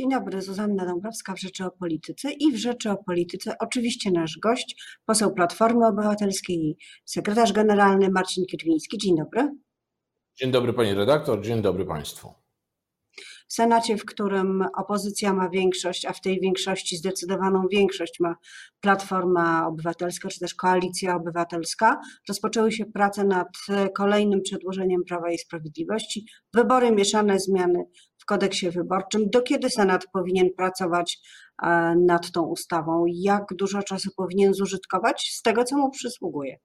Dzień dobry, Zuzanna Dąbrowska w Rzeczy o Polityce i w Rzeczy o Polityce oczywiście nasz gość, poseł Platformy Obywatelskiej i sekretarz generalny Marcin Kierwiński. Dzień dobry. Dzień dobry pani redaktor, dzień dobry państwu. W Senacie, w którym opozycja ma większość, a w tej większości zdecydowaną większość ma Platforma Obywatelska czy też Koalicja Obywatelska, rozpoczęły się prace nad kolejnym przedłożeniem Prawa i Sprawiedliwości. Wybory, mieszane zmiany kodeksie wyborczym. Do kiedy Senat powinien pracować e, nad tą ustawą? Jak dużo czasu powinien zużytkować z tego, co mu przysługuje?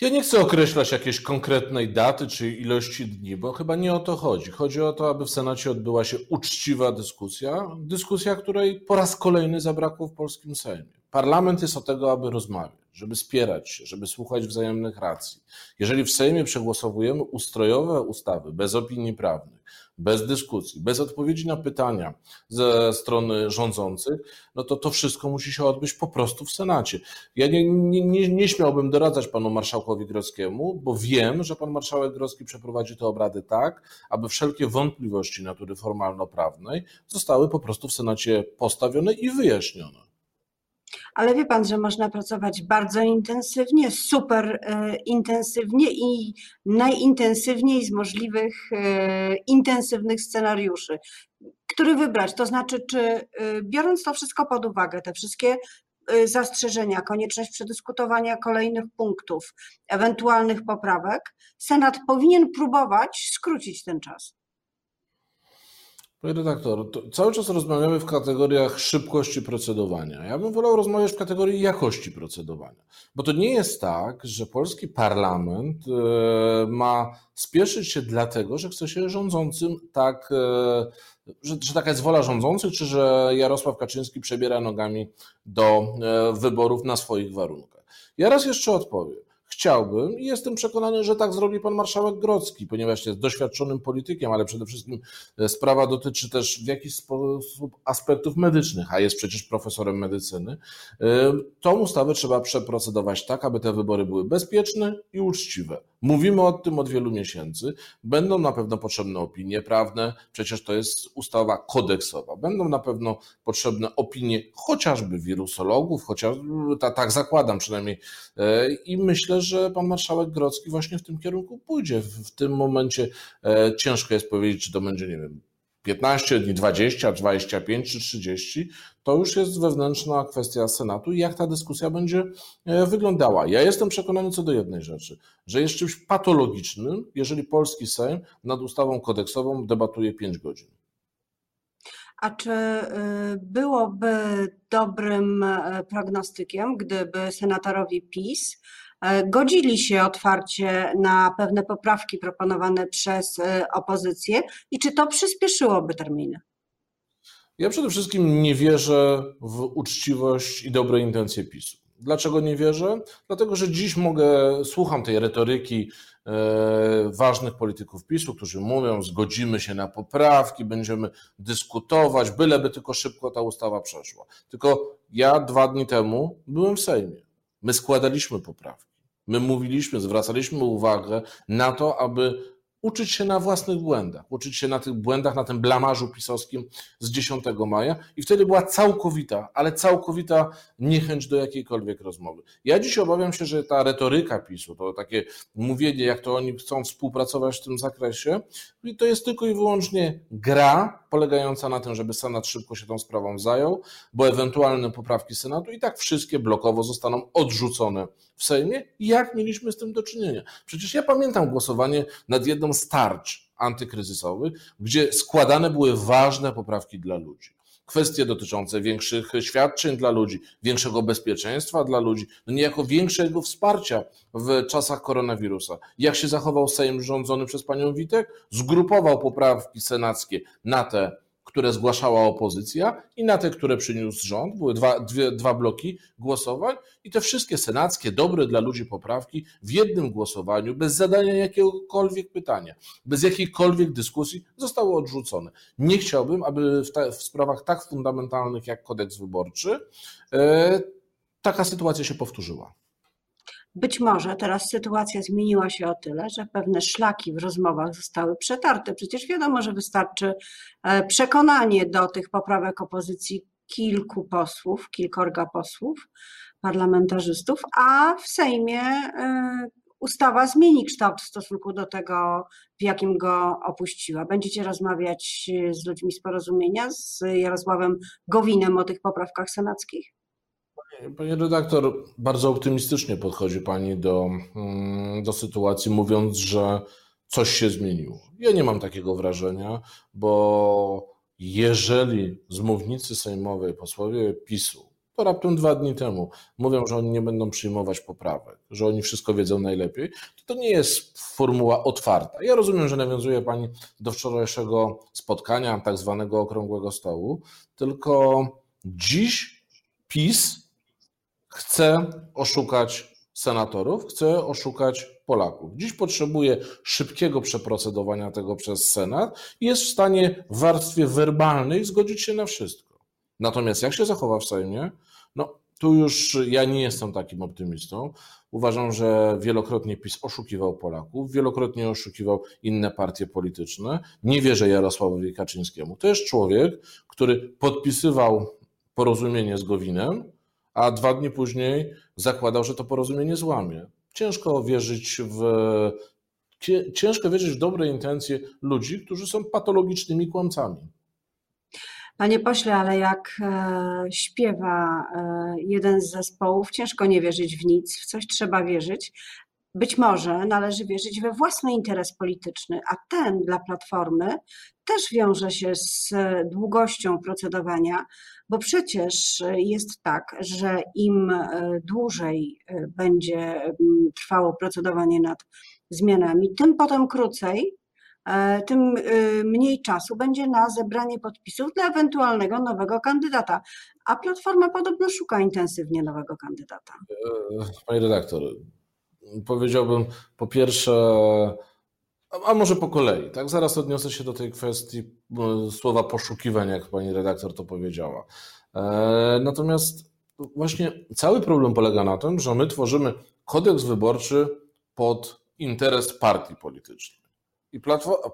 Ja nie chcę określać jakiejś konkretnej daty czy ilości dni, bo chyba nie o to chodzi. Chodzi o to, aby w Senacie odbyła się uczciwa dyskusja, dyskusja, której po raz kolejny zabrakło w polskim Sejmie. Parlament jest od tego, aby rozmawiać, żeby spierać się, żeby słuchać wzajemnych racji. Jeżeli w Sejmie przegłosowujemy ustrojowe ustawy bez opinii prawnych, bez dyskusji, bez odpowiedzi na pytania ze strony rządzących, no to to wszystko musi się odbyć po prostu w Senacie. Ja nie, nie, nie, nie śmiałbym doradzać panu marszałkowi Grodzkiemu, bo wiem, że pan marszałek Grodzki przeprowadzi te obrady tak, aby wszelkie wątpliwości natury formalno-prawnej zostały po prostu w Senacie postawione i wyjaśnione ale wie pan, że można pracować bardzo intensywnie, super e, intensywnie i najintensywniej z możliwych e, intensywnych scenariuszy. Który wybrać? To znaczy, czy e, biorąc to wszystko pod uwagę, te wszystkie zastrzeżenia, konieczność przedyskutowania kolejnych punktów, ewentualnych poprawek, Senat powinien próbować skrócić ten czas. Panie redaktor, cały czas rozmawiamy w kategoriach szybkości procedowania. Ja bym wolał rozmawiać w kategorii jakości procedowania, bo to nie jest tak, że polski parlament e, ma spieszyć się dlatego, że chce się rządzącym tak, e, że, że taka jest wola rządzących, czy że Jarosław Kaczyński przebiera nogami do e, wyborów na swoich warunkach. Ja raz jeszcze odpowiem. Chciałbym i jestem przekonany, że tak zrobi pan marszałek Grodzki, ponieważ jest doświadczonym politykiem, ale przede wszystkim e, sprawa dotyczy też w jakiś sposób aspektów medycznych, a jest przecież profesorem medycyny. E, tą ustawę trzeba przeprocedować tak, aby te wybory były bezpieczne i uczciwe. Mówimy o tym od wielu miesięcy. Będą na pewno potrzebne opinie prawne, przecież to jest ustawa kodeksowa. Będą na pewno potrzebne opinie chociażby wirusologów, chociaż tak zakładam przynajmniej. E, I myślę, że pan marszałek Grodzki właśnie w tym kierunku pójdzie. W tym momencie e, ciężko jest powiedzieć, czy to będzie, nie wiem, 15 dni, 20, 25 czy 30, to już jest wewnętrzna kwestia Senatu i jak ta dyskusja będzie e, wyglądała. Ja jestem przekonany co do jednej rzeczy, że jest czymś patologicznym, jeżeli polski Sejm nad ustawą kodeksową debatuje 5 godzin. A czy y, byłoby dobrym e, prognostykiem, gdyby senatorowie PiS godzili się otwarcie na pewne poprawki proponowane przez e, opozycję i czy to przyspieszyłoby terminy? Ja przede wszystkim nie wierzę w uczciwość i dobre intencje PiSu. Dlaczego nie wierzę? Dlatego, że dziś mogę, słucham tej retoryki e, ważnych polityków PiSu, którzy mówią, zgodzimy się na poprawki, będziemy dyskutować, byleby tylko szybko ta ustawa przeszła. Tylko ja dwa dni temu byłem w Sejmie. My składaliśmy poprawki. My mówiliśmy, zwracaliśmy uwagę na to, aby uczyć się na własnych błędach, uczyć się na tych błędach, na tym blamarzu pisowskim z 10 maja i wtedy była całkowita, ale całkowita niechęć do jakiejkolwiek rozmowy. Ja dziś obawiam się, że ta retoryka PiSu, to takie mówienie, jak to oni chcą współpracować w tym zakresie, to jest tylko i wyłącznie gra polegająca na tym, żeby Senat szybko się tą sprawą zajął, bo ewentualne poprawki Senatu i tak wszystkie blokowo zostaną odrzucone w Sejmie. Jak mieliśmy z tym do czynienia? Przecież ja pamiętam głosowanie nad jedną z tarcz antykryzysowych, gdzie składane były ważne poprawki dla ludzi kwestie dotyczące większych świadczeń dla ludzi, większego bezpieczeństwa dla ludzi, no niejako większego wsparcia w czasach koronawirusa. Jak się zachował Sejm rządzony przez panią Witek? Zgrupował poprawki senackie na te które zgłaszała opozycja i na te, które przyniósł rząd. Były dwa, dwie, dwa bloki głosowań i te wszystkie senackie, dobre dla ludzi poprawki w jednym głosowaniu, bez zadania jakiegokolwiek pytania, bez jakiejkolwiek dyskusji zostały odrzucone. Nie chciałbym, aby w, w sprawach tak fundamentalnych jak kodeks wyborczy e, taka sytuacja się powtórzyła. Być może teraz sytuacja zmieniła się o tyle, że pewne szlaki w rozmowach zostały przetarte. Przecież wiadomo, że wystarczy e, przekonanie do tych poprawek opozycji kilku posłów, kilkorga posłów, parlamentarzystów, a w Sejmie e, ustawa zmieni kształt w stosunku do tego, w jakim go opuściła. Będziecie rozmawiać z ludźmi z porozumienia, z Jarosławem Gowinem o tych poprawkach senackich? Pani redaktor, bardzo optymistycznie podchodzi Pani do, mm, do sytuacji, mówiąc, że coś się zmieniło. Ja nie mam takiego wrażenia, bo jeżeli z mównicy sejmowej posłowie PiSu to raptem dwa dni temu mówią, że oni nie będą przyjmować poprawek, że oni wszystko wiedzą najlepiej, to to nie jest formuła otwarta. Ja rozumiem, że nawiązuje Pani do wczorajszego spotkania, tak zwanego okrągłego stołu, tylko dziś PiS chce oszukać senatorów, chce oszukać Polaków. Dziś potrzebuje szybkiego przeprocedowania tego przez Senat i jest w stanie w warstwie werbalnej zgodzić się na wszystko. Natomiast jak się zachowa w Sejmie, no tu już ja nie jestem takim optymistą. Uważam, że wielokrotnie PiS oszukiwał Polaków, wielokrotnie oszukiwał inne partie polityczne. Nie wierzę Jarosławowi Kaczyńskiemu. To jest człowiek, który podpisywał porozumienie z Gowinem, a dwa dni później zakładał, że to porozumienie złamie. Ciężko wierzyć w ciężko wierzyć w dobre intencje ludzi, którzy są patologicznymi kłamcami. Panie pośle, ale jak e, śpiewa e, jeden z zespołów, ciężko nie wierzyć w nic, w coś trzeba wierzyć. Być może należy wierzyć we własny interes polityczny, a ten dla Platformy też wiąże się z długością procedowania, bo przecież jest tak, że im e, dłużej będzie trwało procedowanie nad zmianami, tym potem krócej E, tym mniej czasu będzie na zebranie podpisów dla ewentualnego nowego kandydata. A Platforma podobno szuka intensywnie nowego kandydata. E, Pani redaktor, powiedziałbym po pierwsze, a może po kolei, tak? Zaraz odniosę się do tej kwestii słowa poszukiwania, jak pani redaktor to powiedziała. E, natomiast właśnie cały problem polega na tym, że my tworzymy kodeks wyborczy pod interes partii politycznej. I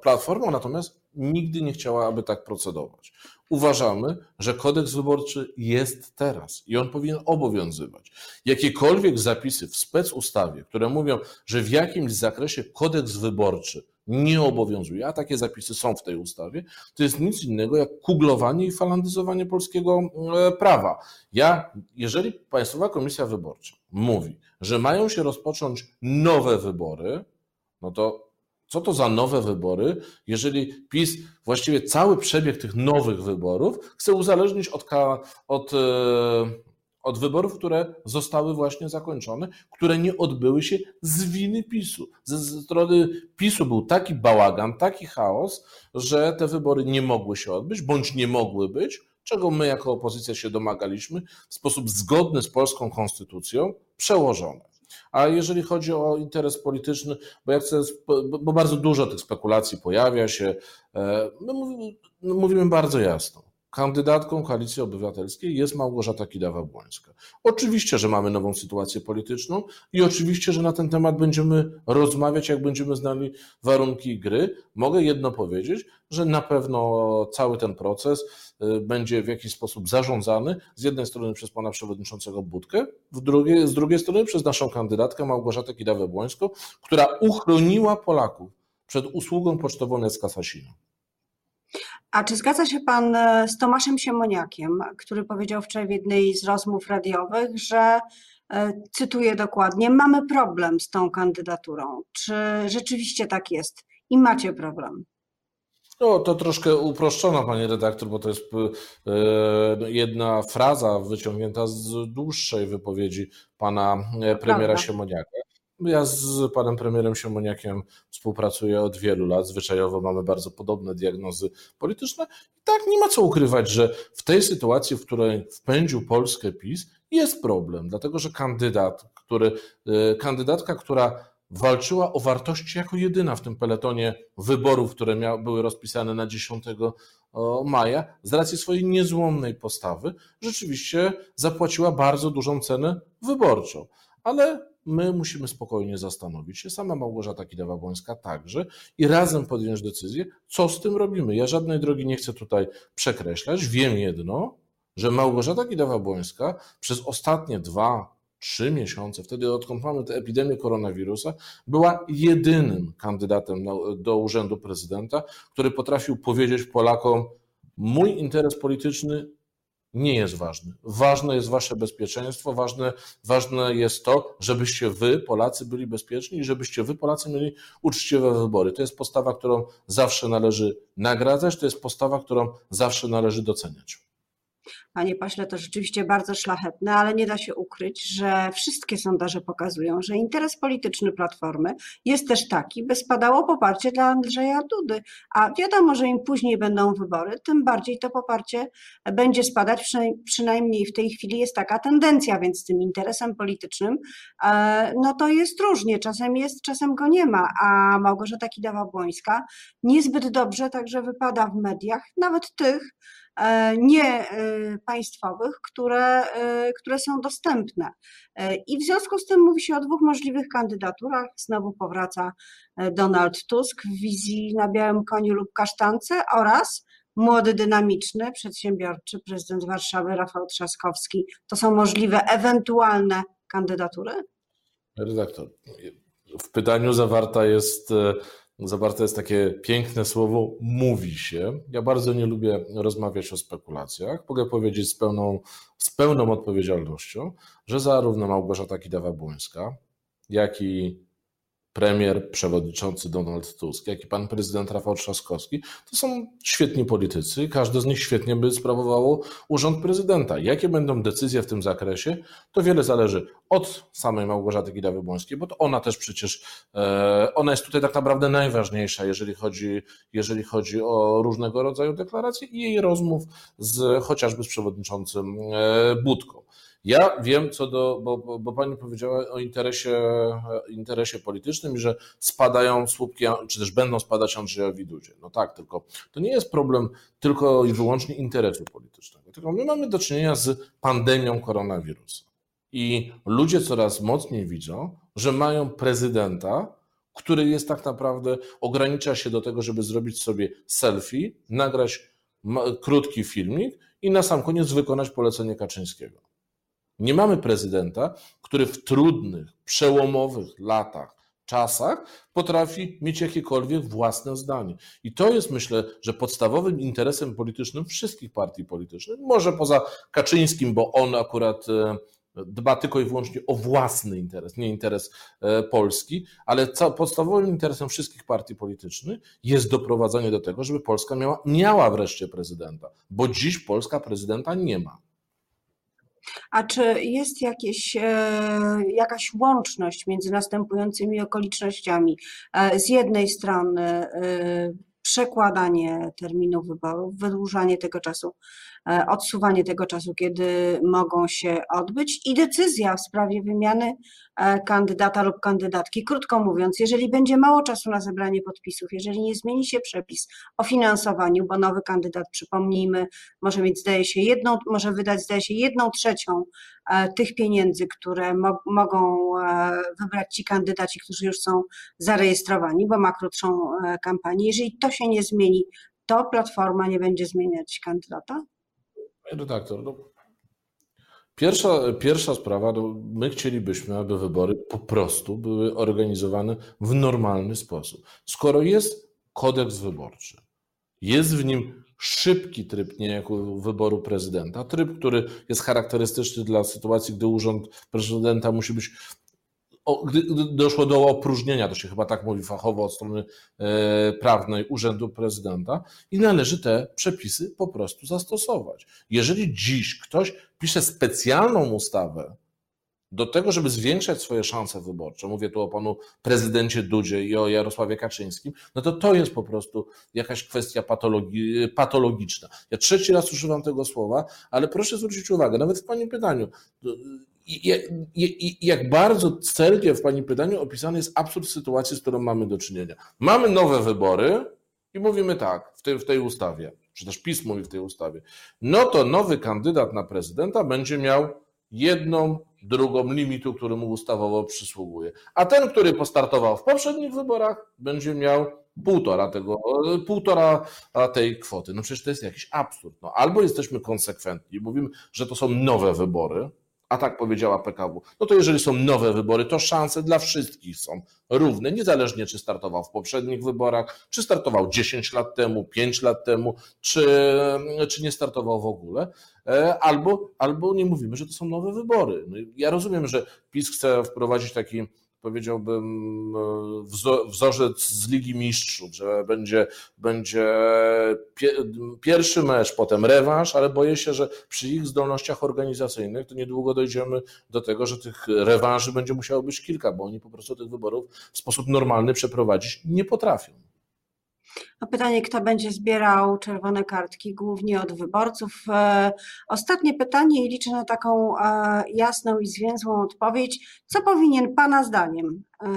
Platforma natomiast nigdy nie chciała, aby tak procedować. Uważamy, że kodeks wyborczy jest teraz i on powinien obowiązywać. Jakiekolwiek zapisy w specustawie, które mówią, że w jakimś zakresie kodeks wyborczy nie obowiązuje, a takie zapisy są w tej ustawie, to jest nic innego jak kuglowanie i falandyzowanie polskiego e, prawa. Ja, jeżeli Państwowa Komisja Wyborcza mówi, że mają się rozpocząć nowe wybory, no to co to za nowe wybory, jeżeli PiS właściwie cały przebieg tych nowych wyborów chce uzależnić od, od, e, od wyborów, które zostały właśnie zakończone, które nie odbyły się z winy PiSu. Ze strony PiSu był taki bałagan, taki chaos, że te wybory nie mogły się odbyć, bądź nie mogły być, czego my jako opozycja się domagaliśmy w sposób zgodny z polską konstytucją, przełożone. A jeżeli chodzi o interes polityczny, bo ja chcę, bo bardzo dużo tych spekulacji pojawia się, e, my mówimy bardzo jasno. Kandydatką Koalicji Obywatelskiej jest Małgorzata Kidawa-Błońska. Oczywiście, że mamy nową sytuację polityczną i oczywiście, że na ten temat będziemy rozmawiać, jak będziemy znali warunki gry. Mogę jedno powiedzieć, że na pewno cały ten proces y, będzie w jakiś sposób zarządzany z jednej strony przez pana przewodniczącego Budkę, drugiej, z drugiej strony przez naszą kandydatkę Małgorzatę Kidawę-Błońską, która uchroniła Polaków przed usługą pocztową Necka Sasina. A czy zgadza się Pan e, z Tomaszem Siemoniakiem, który powiedział wczoraj w jednej z rozmów radiowych, że e, cytuję dokładnie, mamy problem z tą kandydaturą. Czy rzeczywiście tak jest i macie problem? No, to troszkę uproszczono, panie redaktor, bo to jest e, jedna fraza wyciągnięta z dłuższej wypowiedzi pana premiera Prawda. Siemoniaka. Ja z panem premierem Siemoniakiem współpracuję od wielu lat. Zwyczajowo mamy bardzo podobne diagnozy polityczne. I tak nie ma co ukrywać, że w tej sytuacji, w której wpędził Polskę PiS, jest problem, dlatego że kandydat, który, y, kandydatka, która walczyła o wartości jako jedyna w tym peletonie wyborów, które miały, były rozpisane na 10 maja, z racji swojej niezłomnej postawy, rzeczywiście zapłaciła bardzo dużą cenę wyborczą. Ale my musimy spokojnie zastanowić się, sama Małgorzata Kidawa-Błońska także i razem podjąć decyzję, co z tym robimy. Ja żadnej drogi nie chcę tutaj przekreślać. Wiem jedno, że Małgorzata Kidawa-Błońska przez ostatnie dwa, trzy miesiące, wtedy odkąd mamy tę epidemię koronawirusa, była jedynym kandydatem do urzędu prezydenta, który potrafił powiedzieć Polakom, mój interes polityczny nie jest ważny. Ważne jest wasze bezpieczeństwo, ważne, ważne jest to, żebyście wy, Polacy, byli bezpieczni i żebyście wy, Polacy, mieli uczciwe wybory. To jest postawa, którą zawsze należy nagradzać, to jest postawa, którą zawsze należy doceniać. Panie pośle, to rzeczywiście bardzo szlachetne, ale nie da się ukryć, że wszystkie sondaże pokazują, że interes polityczny Platformy jest też taki, by spadało poparcie dla Andrzeja Dudy. A wiadomo, że im później będą wybory, tym bardziej to poparcie będzie spadać. Przynajmniej w tej chwili jest taka tendencja, więc z tym interesem politycznym e, no to jest różnie. Czasem jest, czasem go nie ma. A Małgorzata Kidawa-Błońska niezbyt dobrze także wypada w mediach, nawet tych, nie e, państwowych, które, e, które są dostępne. I w związku z tym mówi się o dwóch możliwych kandydaturach. Znowu powraca Donald Tusk w wizji na białym koniu lub kasztance oraz młody, dynamiczny, przedsiębiorczy prezydent Warszawy Rafał Trzaskowski. To są możliwe ewentualne kandydatury? Redaktor, w pytaniu zawarta jest zawarte jest takie piękne słowo mówi się. Ja bardzo nie lubię rozmawiać o spekulacjach. Mogę powiedzieć z pełną, z pełną odpowiedzialnością, że zarówno Małgorzata Kidawa-Błońska, jak i premier, przewodniczący Donald Tusk, jak i pan prezydent Rafał Trzaskowski, to są świetni politycy. Każdy z nich świetnie by sprawowało urząd prezydenta. Jakie będą decyzje w tym zakresie, to wiele zależy od samej Małgorzaty Kidawy-Błońskiej, bo to ona też przecież, e, ona jest tutaj tak naprawdę najważniejsza, jeżeli chodzi, jeżeli chodzi o różnego rodzaju deklaracje i jej rozmów z chociażby z przewodniczącym e, Budką. Ja wiem co do, bo, bo, Pani powiedziała o interesie, interesie politycznym i że spadają słupki, czy też będą spadać Andrzejowi Dudzie. No tak, tylko to nie jest problem tylko i wyłącznie interesu politycznego, tylko my mamy do czynienia z pandemią koronawirusa. I ludzie coraz mocniej widzą, że mają prezydenta, który jest tak naprawdę, ogranicza się do tego, żeby zrobić sobie selfie, nagrać krótki filmik i na sam koniec wykonać polecenie Kaczyńskiego. Nie mamy prezydenta, który w trudnych, przełomowych latach, czasach potrafi mieć jakiekolwiek własne zdanie. I to jest, myślę, że podstawowym interesem politycznym wszystkich partii politycznych, może poza Kaczyńskim, bo on akurat e, dba tylko i wyłącznie o własny interes, nie interes e, Polski, ale podstawowym interesem wszystkich partii politycznych jest doprowadzenie do tego, żeby Polska miała, miała wreszcie prezydenta, bo dziś Polska prezydenta nie ma. A czy jest jakieś, e, jakaś łączność między następującymi okolicznościami? E, z jednej strony e, przekładanie terminu wyborów, wydłużanie tego czasu, odsuwanie tego czasu, kiedy mogą się odbyć i decyzja w sprawie wymiany e, kandydata lub kandydatki. Krótko mówiąc, jeżeli będzie mało czasu na zebranie podpisów, jeżeli nie zmieni się przepis o finansowaniu, bo nowy kandydat, przypomnijmy, może mieć, zdaje się, jedną, może wydać, zdaje się, jedną trzecią E, tych pieniędzy, które mo mogą e, wybrać ci kandydaci, którzy już są zarejestrowani, bo ma krótszą e, kampanię. Jeżeli to się nie zmieni, to Platforma nie będzie zmieniać kandydata? Panie redaktor, no, pierwsza, pierwsza sprawa, no, my chcielibyśmy, aby wybory po prostu były organizowane w normalny sposób. Skoro jest kodeks wyborczy, jest w nim szybki tryb niejako wyboru prezydenta, tryb, który jest charakterystyczny dla sytuacji, gdy urząd prezydenta musi być gdy doszło do opróżnienia, to się chyba tak mówi fachowo od strony e, prawnej Urzędu Prezydenta i należy te przepisy po prostu zastosować. Jeżeli dziś ktoś pisze specjalną ustawę, do tego, żeby zwiększać swoje szanse wyborcze, mówię tu o panu prezydencie Dudzie i o Jarosławie Kaczyńskim, no to to jest po prostu jakaś kwestia patologi patologiczna. Ja trzeci raz używam tego słowa, ale proszę zwrócić uwagę, nawet w pani pytaniu, jak bardzo celnie w pani pytaniu opisany jest absurd sytuacji, z którą mamy do czynienia. Mamy nowe wybory i mówimy tak w tej, w tej ustawie, czy też PiS mówi w tej ustawie, no to nowy kandydat na prezydenta będzie miał jedną drugą limitu, który mu ustawowo przysługuje. A ten, który postartował w poprzednich wyborach, będzie miał półtora tego, półtora tej kwoty. No przecież to jest jakiś absurd. No, albo jesteśmy konsekwentni, mówimy, że to są nowe wybory, a tak powiedziała PKW, no to jeżeli są nowe wybory, to szanse dla wszystkich są równe, niezależnie czy startował w poprzednich wyborach, czy startował 10 lat temu, 5 lat temu, czy, czy nie startował w ogóle, e, albo, albo nie mówimy, że to są nowe wybory. No ja rozumiem, że PiS chce wprowadzić taki powiedziałbym, e, wzorzec z Ligi Mistrzów, że będzie, będzie pierwszy mecz, potem rewanż, ale boję się, że przy ich zdolnościach organizacyjnych to niedługo dojdziemy do tego, że tych rewanży będzie musiało być kilka, bo oni po prostu tych wyborów w sposób normalny przeprowadzić nie potrafią. No pytanie, kto będzie zbierał czerwone kartki, głównie od wyborców. E, ostatnie pytanie i liczę na taką e, jasną i zwięzłą odpowiedź. Co powinien Pana zdaniem e,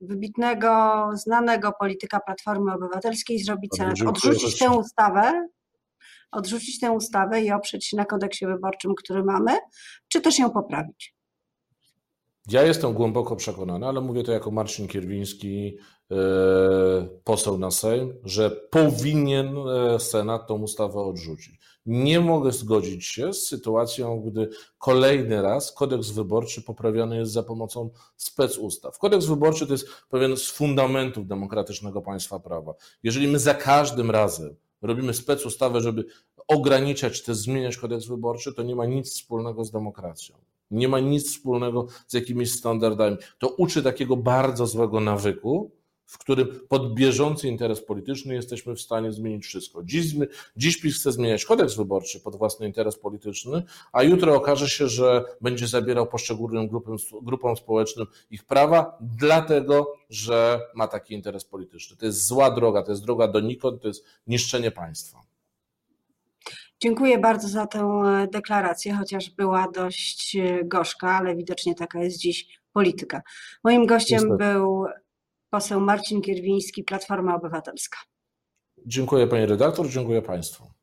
wybitnego, znanego polityka Platformy Obywatelskiej zrobić Senat? Odrzucić tę ustawę, odrzucić tę ustawę i oprzeć się na kodeksie wyborczym, który mamy, czy też ją poprawić? Ja jestem głęboko przekonany, ale mówię to jako Marcin Kierwiński, poseł na Sejm, że powinien e, Senat tą ustawę odrzucić. Nie mogę zgodzić się z sytuacją, gdy kolejny raz kodeks wyborczy poprawiany jest za pomocą specustaw. Kodeks wyborczy to jest pewien z fundamentów demokratycznego państwa prawa. Jeżeli my za każdym razem robimy specustawę, żeby ograniczać czy zmieniać kodeks wyborczy, to nie ma nic wspólnego z demokracją. Nie ma nic wspólnego z jakimiś standardami. To uczy takiego bardzo złego nawyku, w którym pod bieżący interes polityczny jesteśmy w stanie zmienić wszystko. Dziś, dziś PiS chce zmieniać kodeks wyborczy pod własny interes polityczny, a jutro okaże się, że będzie zabierał poszczególnym grupom, grupom społecznym ich prawa, dlatego, że ma taki interes polityczny. To jest zła droga, to jest droga donikąd, to jest niszczenie państwa. Dziękuję bardzo za tę e, deklarację, chociaż była dość e, gorzka, ale widocznie taka jest dziś polityka. Moim gościem Niestety. był poseł Marcin Kierwiński, Platforma Obywatelska. Dziękuję Pani redaktor, dziękuję Państwu.